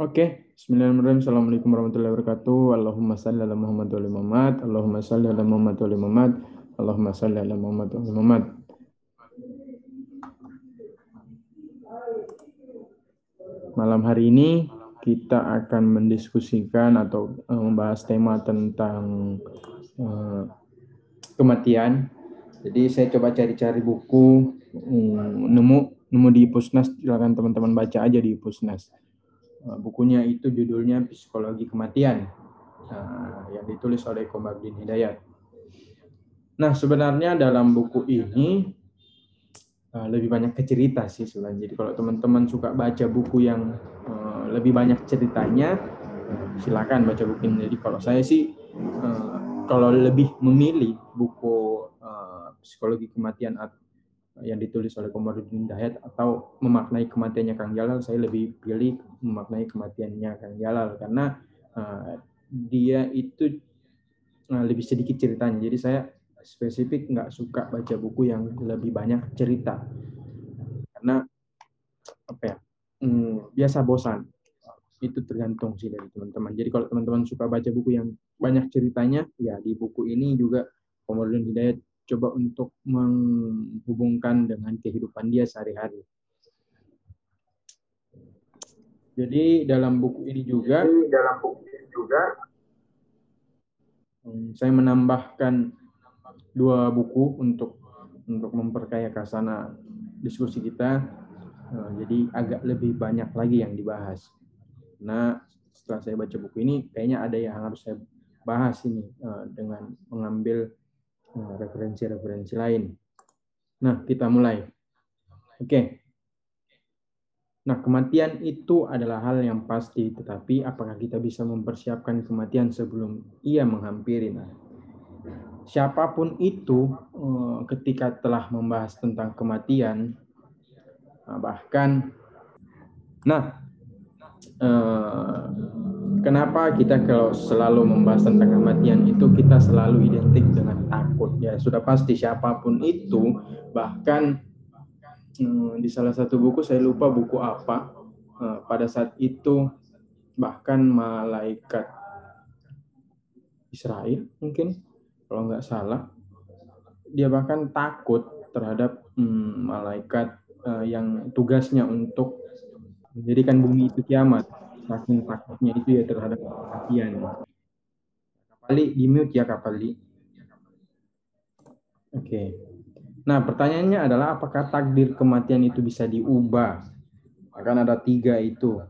Oke, Bismillahirrahmanirrahim. Assalamualaikum warahmatullahi wabarakatuh. Allahumma salli ala Muhammad wa Muhammad. Allahumma salli ala Muhammad wa Muhammad. Allahumma salli ala Muhammad wa Muhammad. Malam hari ini kita akan mendiskusikan atau uh, membahas tema tentang uh, kematian. Jadi saya coba cari-cari buku, um, nemu nemu di Pusnas, silakan teman-teman baca aja di Pusnas. Uh, bukunya itu judulnya Psikologi Kematian, uh, yang ditulis oleh Komardin Hidayat. Nah, sebenarnya dalam buku ini uh, lebih banyak ke cerita sih sebenarnya. Jadi kalau teman-teman suka baca buku yang lebih banyak ceritanya, silakan baca buku ini. Jadi kalau saya sih kalau lebih memilih buku psikologi kematian yang ditulis oleh Komarudin Dayat atau memaknai kematiannya Kang Jalal, saya lebih pilih memaknai kematiannya Kang Jalal karena uh, dia itu uh, lebih sedikit ceritanya. Jadi saya spesifik nggak suka baca buku yang lebih banyak cerita. Karena apa ya hmm, biasa bosan. Itu tergantung sih dari teman-teman. Jadi kalau teman-teman suka baca buku yang banyak ceritanya ya di buku ini juga Komarudin Hidayat coba untuk menghubungkan dengan kehidupan dia sehari-hari jadi dalam buku ini juga jadi dalam buku ini juga hmm, saya menambahkan dua buku untuk untuk memperkaya kasana diskusi kita. Eh, jadi agak lebih banyak lagi yang dibahas. Nah, setelah saya baca buku ini, kayaknya ada yang harus saya bahas ini eh, dengan mengambil referensi-referensi lain. Nah, kita mulai. Oke. Nah, kematian itu adalah hal yang pasti, tetapi apakah kita bisa mempersiapkan kematian sebelum ia menghampiri? Nah, siapa pun itu eh, ketika telah membahas tentang kematian nah, bahkan nah eh, kenapa kita kalau selalu membahas tentang kematian itu kita selalu identik dengan takut? Ya sudah pasti siapa pun itu bahkan eh, di salah satu buku saya lupa buku apa pada saat itu bahkan malaikat Israel mungkin kalau nggak salah dia bahkan takut terhadap hmm, malaikat uh, yang tugasnya untuk menjadikan bumi itu kiamat saking takutnya itu ya terhadap kematian. Kapali di mute ya Kapali. Oke. Nah pertanyaannya adalah apakah takdir kematian itu bisa diubah? Akan ada tiga itu.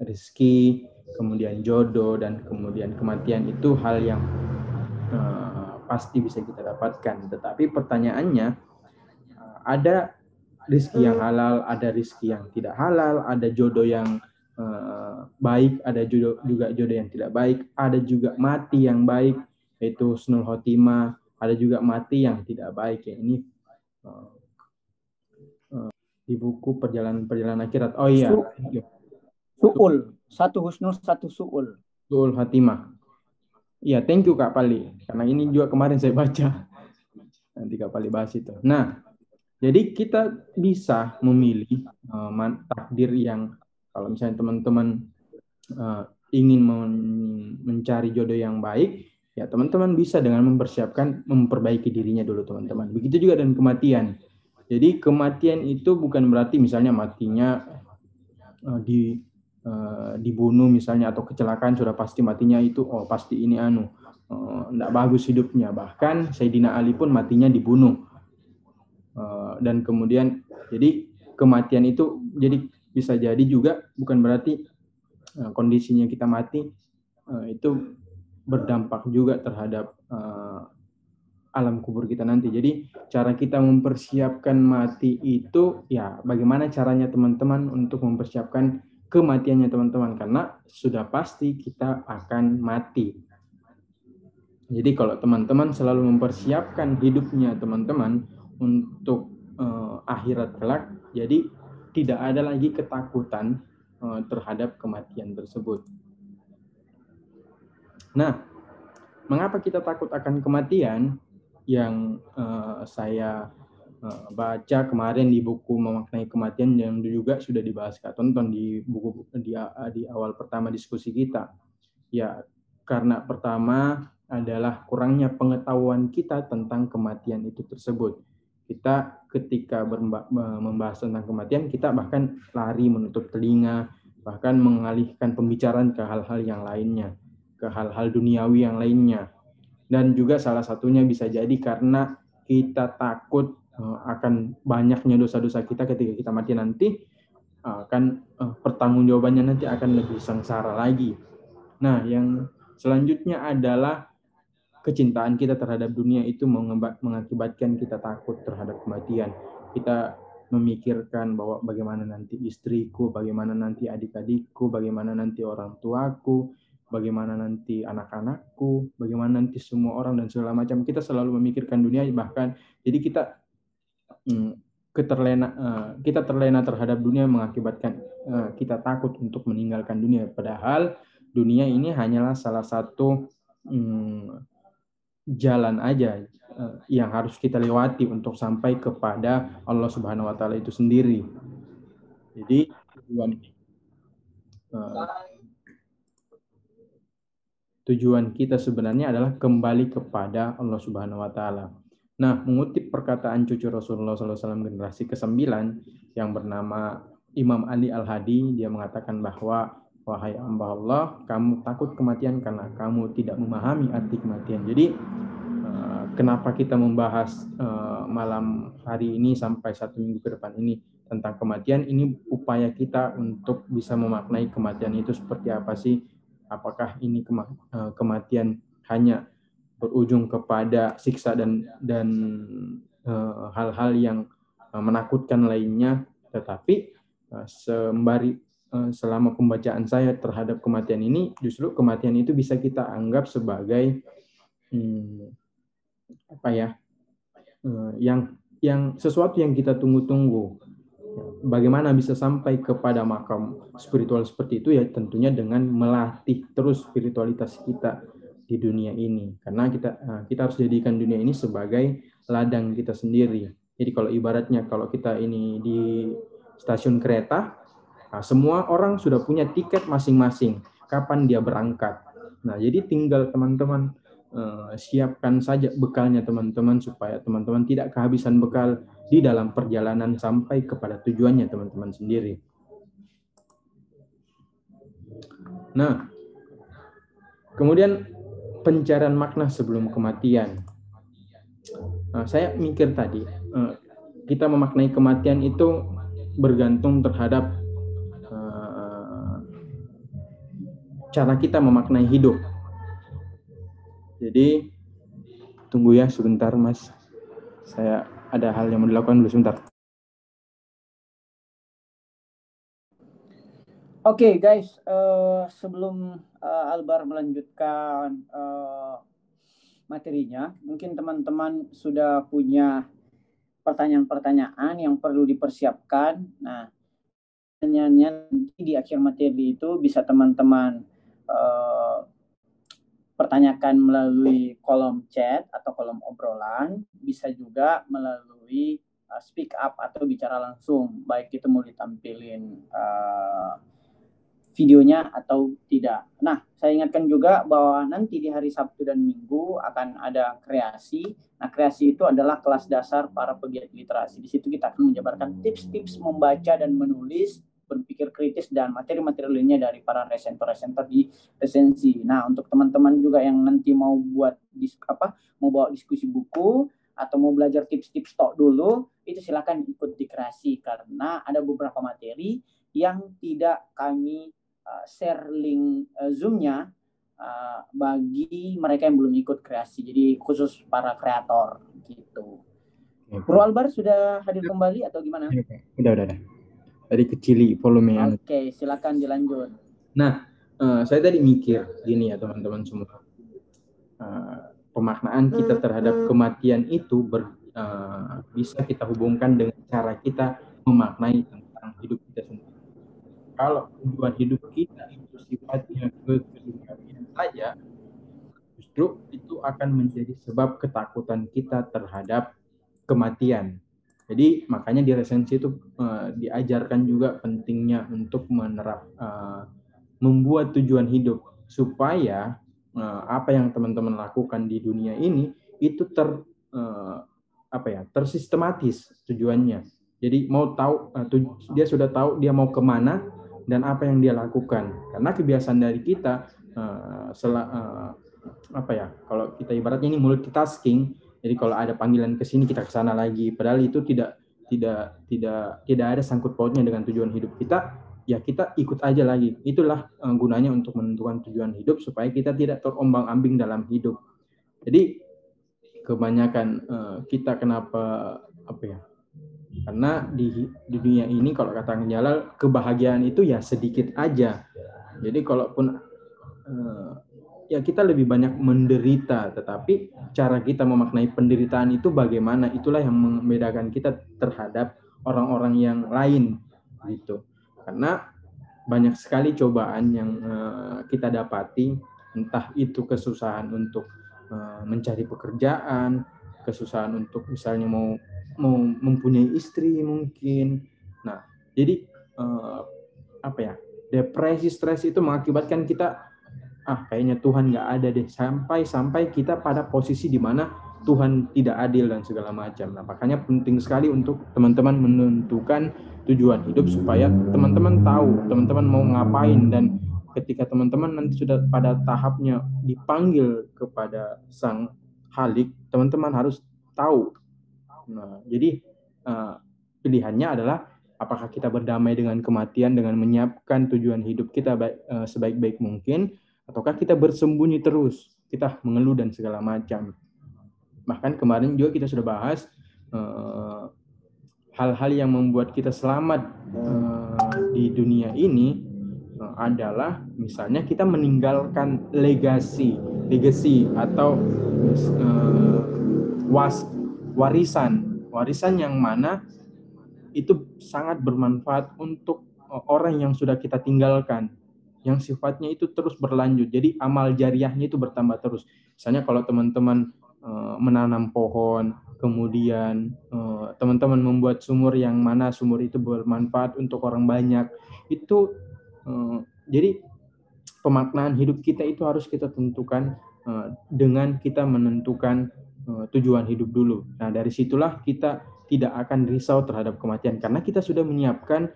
Rezeki kemudian jodoh dan kemudian kematian. Itu hal yang uh, pasti bisa kita dapatkan. Tetapi pertanyaannya, eh, ada rizki yang halal, ada rizki yang tidak halal, ada jodoh yang uh, baik, ada jodoh, juga jodoh yang tidak baik, ada juga mati yang baik, yaitu snul khotimah, ada juga mati yang tidak baik. Ya, ini uh, uh, di buku perjalanan-perjalanan akhirat. Oh iya. Suul. Satu husnul, satu suul. Suul khotimah. Iya, thank you Kak Pali. Karena ini juga kemarin saya baca. Nanti Kak Pali bahas itu. Nah, jadi kita bisa memilih uh, takdir yang kalau misalnya teman-teman uh, ingin men mencari jodoh yang baik, ya teman-teman bisa dengan mempersiapkan memperbaiki dirinya dulu teman-teman. Begitu juga dengan kematian. Jadi kematian itu bukan berarti misalnya matinya uh, di uh, dibunuh misalnya atau kecelakaan sudah pasti matinya itu oh pasti ini anu uh, bagus hidupnya bahkan Sayyidina Ali pun matinya dibunuh uh, dan kemudian jadi kematian itu jadi bisa jadi juga bukan berarti uh, kondisinya kita mati uh, itu berdampak juga terhadap uh, alam kubur kita nanti. Jadi cara kita mempersiapkan mati itu ya bagaimana caranya teman-teman untuk mempersiapkan kematiannya teman-teman karena sudah pasti kita akan mati. Jadi kalau teman-teman selalu mempersiapkan hidupnya teman-teman untuk uh, akhirat kelak, jadi tidak ada lagi ketakutan uh, terhadap kematian tersebut. Nah, mengapa kita takut akan kematian? Yang uh, saya uh, baca kemarin di buku memaknai kematian yang juga sudah dibahas Kak Tonton di buku di, di awal pertama diskusi kita. Ya, karena pertama adalah kurangnya pengetahuan kita tentang kematian itu tersebut. Kita ketika membahas tentang kematian, kita bahkan lari menutup telinga, bahkan mengalihkan pembicaraan ke hal-hal yang lainnya, ke hal-hal duniawi yang lainnya. Dan juga salah satunya bisa jadi karena kita takut uh, akan banyaknya dosa-dosa kita ketika kita mati nanti, uh, akan uh, pertanggungjawabannya nanti akan lebih sengsara lagi. Nah, yang selanjutnya adalah kecintaan kita terhadap dunia itu mengakibatkan kita takut terhadap kematian. Kita memikirkan bahwa bagaimana nanti istriku, bagaimana nanti adik-adikku, bagaimana nanti orang tuaku, bagaimana nanti anak-anakku, bagaimana nanti semua orang dan segala macam. Kita selalu memikirkan dunia bahkan jadi kita hmm, keterlena uh, kita terlena terhadap dunia mengakibatkan uh, kita takut untuk meninggalkan dunia. Padahal dunia ini hanyalah salah satu hmm, jalan aja uh, yang harus kita lewati untuk sampai kepada Allah Subhanahu wa taala itu sendiri. Jadi tujuan uh, tujuan kita sebenarnya adalah kembali kepada Allah Subhanahu wa taala. Nah, mengutip perkataan cucu Rasulullah SAW generasi ke-9 yang bernama Imam Ali Al-Hadi, dia mengatakan bahwa wahai hamba Allah, kamu takut kematian karena kamu tidak memahami arti kematian. Jadi kenapa kita membahas uh, malam hari ini sampai satu minggu ke depan ini tentang kematian? Ini upaya kita untuk bisa memaknai kematian itu seperti apa sih? Apakah ini uh, kematian hanya berujung kepada siksa dan dan eh, hal-hal yang menakutkan lainnya? Tetapi sembari selama pembacaan saya terhadap kematian ini justru kematian itu bisa kita anggap sebagai hmm, apa ya uh, yang yang sesuatu yang kita tunggu-tunggu. Bagaimana bisa sampai kepada makam spiritual seperti itu? Ya tentunya dengan melatih terus spiritualitas kita di dunia ini. Karena kita uh, kita harus jadikan dunia ini sebagai ladang kita sendiri. Jadi kalau ibaratnya kalau kita ini di stasiun kereta nah, semua orang sudah punya tiket masing-masing kapan dia berangkat nah jadi tinggal teman-teman Eh, siapkan saja bekalnya teman-teman supaya teman-teman tidak kehabisan bekal di dalam perjalanan sampai kepada tujuannya teman-teman sendiri. Nah, kemudian pencarian makna sebelum kematian. Nah, saya mikir tadi, eh, kita memaknai kematian itu bergantung terhadap cara kita memaknai hidup jadi tunggu ya sebentar Mas. Saya ada hal yang mau dilakukan dulu sebentar. Oke okay, guys, uh, sebelum uh, Albar melanjutkan uh, materinya, mungkin teman-teman sudah punya pertanyaan-pertanyaan yang perlu dipersiapkan. Nah, pertanyaannya nanti di akhir materi itu bisa teman-teman uh, pertanyakan melalui kolom chat atau kolom obrolan, bisa juga melalui uh, speak up atau bicara langsung, baik itu mau ditampilin uh, videonya atau tidak. Nah, saya ingatkan juga bahwa nanti di hari Sabtu dan Minggu akan ada kreasi. Nah, kreasi itu adalah kelas dasar para pegiat literasi. Di situ kita akan menjabarkan tips-tips membaca dan menulis berpikir kritis dan materi-materi lainnya dari para resenter-resenter di resensi. Nah, untuk teman-teman juga yang nanti mau buat dis apa mau bawa diskusi buku atau mau belajar tips-tips stok dulu, itu silakan ikut di kreasi karena ada beberapa materi yang tidak kami uh, share link uh, Zoom-nya uh, bagi mereka yang belum ikut kreasi. Jadi khusus para kreator gitu. Bro Albar sudah hadir kembali atau gimana? Udah, udah, udah dari kecili volumenya. Oke, okay, silakan dilanjut. Nah, uh, saya tadi mikir gini ya teman-teman semua. Uh, pemaknaan kita terhadap kematian itu ber, uh, bisa kita hubungkan dengan cara kita memaknai tentang hidup kita sendiri. Kalau tujuan hidup kita itu sifatnya keduniawian saja, justru itu akan menjadi sebab ketakutan kita terhadap kematian. Jadi makanya di resensi itu uh, diajarkan juga pentingnya untuk menerap uh, membuat tujuan hidup supaya uh, apa yang teman-teman lakukan di dunia ini itu ter uh, apa ya tersistematis tujuannya. Jadi mau tahu uh, dia sudah tahu dia mau ke mana dan apa yang dia lakukan. Karena kebiasaan dari kita uh, sel, uh, apa ya kalau kita ibaratnya ini multitasking jadi kalau ada panggilan ke sini kita ke sana lagi. Padahal itu tidak tidak tidak tidak ada sangkut pautnya dengan tujuan hidup kita. Ya kita ikut aja lagi. Itulah uh, gunanya untuk menentukan tujuan hidup supaya kita tidak terombang-ambing dalam hidup. Jadi kebanyakan uh, kita kenapa apa ya? Karena di, di dunia ini kalau kata Jalal kebahagiaan itu ya sedikit aja. Jadi kalaupun uh, ya kita lebih banyak menderita, tetapi cara kita memaknai penderitaan itu bagaimana? Itulah yang membedakan kita terhadap orang-orang yang lain gitu. Karena banyak sekali cobaan yang uh, kita dapati, entah itu kesusahan untuk uh, mencari pekerjaan, kesusahan untuk misalnya mau mau mempunyai istri mungkin. Nah, jadi uh, apa ya? Depresi, stres itu mengakibatkan kita ah kayaknya Tuhan nggak ada deh sampai sampai kita pada posisi di mana Tuhan tidak adil dan segala macam. Nah, makanya penting sekali untuk teman-teman menentukan tujuan hidup supaya teman-teman tahu teman-teman mau ngapain dan ketika teman-teman nanti sudah pada tahapnya dipanggil kepada Sang Halik, teman-teman harus tahu. Nah, jadi uh, pilihannya adalah apakah kita berdamai dengan kematian dengan menyiapkan tujuan hidup kita uh, sebaik-baik mungkin Ataukah kita bersembunyi terus, kita mengeluh dan segala macam. Bahkan kemarin juga kita sudah bahas eh, hal-hal yang membuat kita selamat uh, di dunia ini uh, adalah misalnya kita meninggalkan legasi, legacy atau uh, was warisan, warisan yang mana itu sangat bermanfaat untuk orang yang sudah kita tinggalkan yang sifatnya itu terus berlanjut. Jadi amal jariahnya itu bertambah terus. Misalnya kalau teman-teman uh, menanam pohon, kemudian uh, teman-teman membuat sumur yang mana sumur itu bermanfaat untuk orang banyak, itu uh, jadi pemaknaan hidup kita itu harus kita tentukan dengan kita menentukan tujuan hidup dulu. Nah dari situlah kita tidak akan risau terhadap kematian karena kita sudah menyiapkan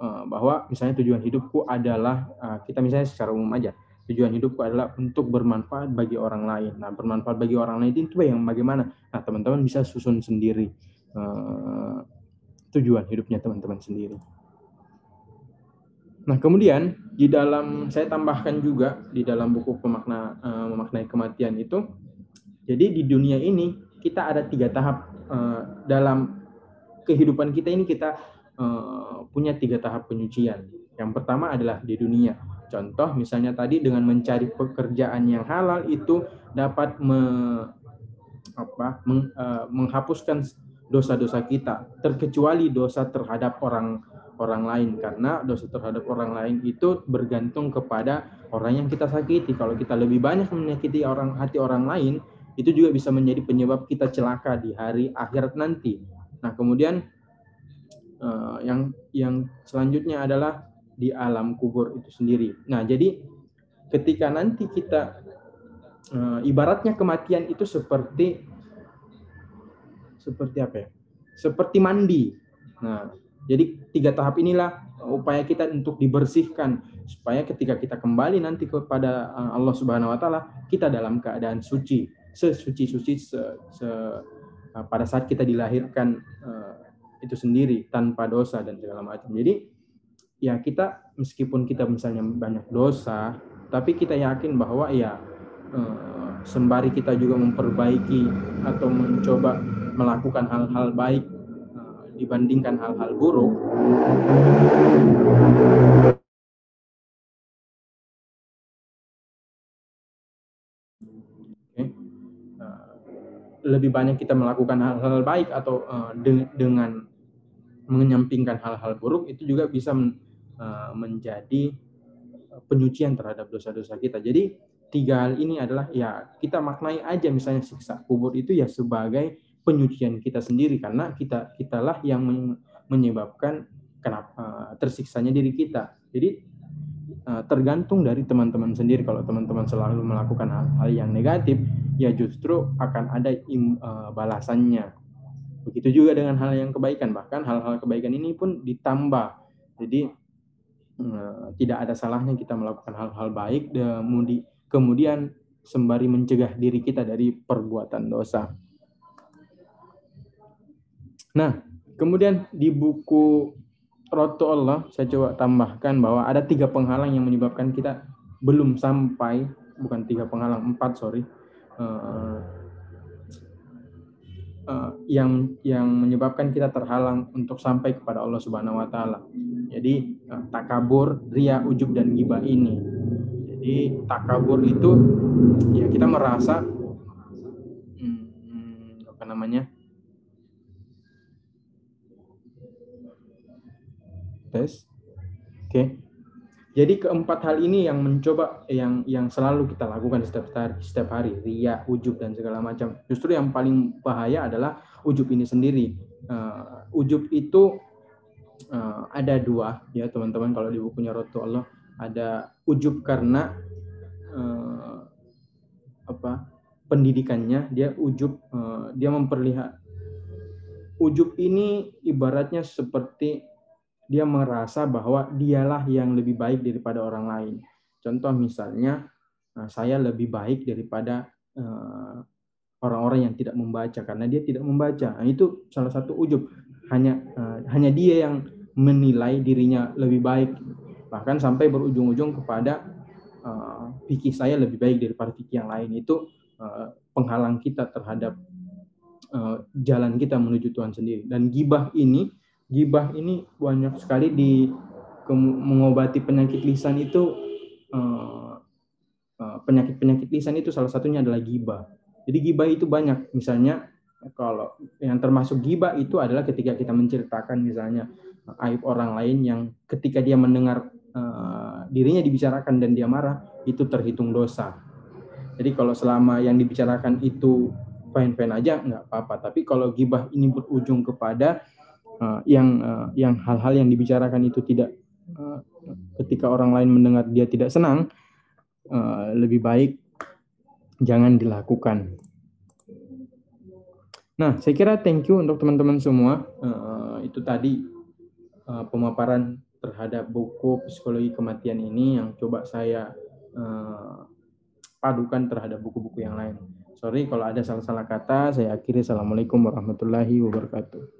Eh, bahwa misalnya tujuan hidupku adalah eh, kita misalnya secara umum aja tujuan hidupku adalah untuk bermanfaat bagi orang lain. Nah, bermanfaat bagi orang lain itu yang bagaimana? Nah, teman-teman bisa susun sendiri uh, tujuan hidupnya teman-teman sendiri. Nah, kemudian di dalam saya tambahkan juga di dalam buku pemakna memaknai kematian itu, jadi di dunia ini kita ada tiga tahap dalam kehidupan kita ini kita Eh, punya tiga tahap penyucian. Yang pertama adalah di dunia. Contoh misalnya tadi dengan mencari pekerjaan yang halal itu dapat me, apa, meng, uh, menghapuskan dosa-dosa kita, terkecuali dosa terhadap orang orang lain karena dosa terhadap orang lain itu bergantung kepada orang yang kita sakiti. Kalau kita lebih banyak menyakiti orang hati orang lain, itu juga bisa menjadi penyebab kita celaka di hari akhirat nanti. Nah, kemudian uh, yang yang selanjutnya adalah di alam kubur itu sendiri. Nah, jadi ketika nanti kita uh, ibaratnya kematian itu seperti seperti apa ya? Seperti mandi. Nah, jadi tiga tahap inilah upaya kita untuk dibersihkan supaya ketika kita kembali nanti kepada eh, Allah Subhanahu wa taala kita dalam keadaan suci, sesuci-suci se, se, pada saat kita dilahirkan itu sendiri tanpa dosa dan segala macam. Jadi ya kita meskipun kita misalnya banyak dosa, tapi kita yakin bahwa ya eh, sembari kita juga memperbaiki atau mencoba melakukan hal-hal baik eh, dibandingkan hal-hal buruk. Eh, lebih banyak kita melakukan hal-hal baik atau uh, de dengan menyampingkan hal-hal buruk itu juga bisa uh, menjadi penyucian terhadap dosa-dosa kita. Jadi tiga hal ini adalah ya kita maknai aja misalnya siksa kubur itu ya sebagai penyucian kita sendiri karena kita kitalah yang menyebabkan kenapa tersiksanya diri kita. Jadi tergantung dari teman-teman sendiri. Kalau teman-teman selalu melakukan hal-hal yang negatif, ya justru akan ada im, balasannya. Begitu juga dengan hal yang kebaikan, bahkan hal-hal kebaikan ini pun ditambah. Jadi tidak ada salahnya kita melakukan hal-hal baik, kemudian sembari mencegah diri kita dari perbuatan dosa. Nah, kemudian di buku Roto Allah, saya coba tambahkan bahwa ada tiga penghalang yang menyebabkan kita belum sampai, bukan tiga penghalang, empat, sorry, uh, uh, yang yang menyebabkan kita terhalang untuk sampai kepada Allah Subhanahu Wa Taala. Jadi uh, takabur, ria, ujub dan gibah ini. Jadi takabur itu ya kita merasa hmm, apa namanya? tes. Oke. Okay. Jadi keempat hal ini yang mencoba yang yang selalu kita lakukan setiap hari, setiap hari, ria, ujub dan segala macam. Justru yang paling bahaya adalah ujub ini sendiri. Uh, ujub itu uh, ada dua ya teman-teman kalau di bukunya Rotu Allah ada ujub karena uh, apa pendidikannya dia ujub uh, dia memperlihat ujub ini ibaratnya seperti dia merasa bahwa dialah yang lebih baik daripada orang lain. Contoh misalnya, nah, saya lebih baik daripada eh, orang-orang yang tidak membaca karena dia tidak membaca. Nah, itu salah satu ujub. Hanya eh, hanya dia yang menilai dirinya lebih baik. Bahkan sampai berujung-ujung kepada fikih saya lebih baik daripada fikih yang lain. Itu penghalang kita terhadap jalan kita menuju Tuhan sendiri. Dan gibah ini gibah ini banyak sekali di mengobati penyakit lisan itu uh, uh, penyakit-penyakit lisan itu salah satunya adalah gibah. Jadi gibah itu banyak. Misalnya kalau yang termasuk gibah itu adalah ketika kita menceritakan misalnya aib orang lain yang ketika dia mendengar uh, dirinya dibicarakan dan dia marah itu terhitung dosa. Jadi kalau selama yang dibicarakan itu fine-fine aja nggak apa-apa. Tapi kalau gibah ini berujung kepada uh, yang uh, yang hal-hal yang dibicarakan itu tidak uh, ketika orang lain mendengar dia tidak senang uh, lebih baik jangan dilakukan. Nah, saya kira thank you untuk teman-teman semua. Uh, itu tadi uh, pemaparan terhadap buku psikologi kematian ini yang coba saya uh, padukan terhadap buku-buku yang lain. Sorry kalau ada salah-salah kata. Saya akhiri. Assalamualaikum warahmatullahi wabarakatuh.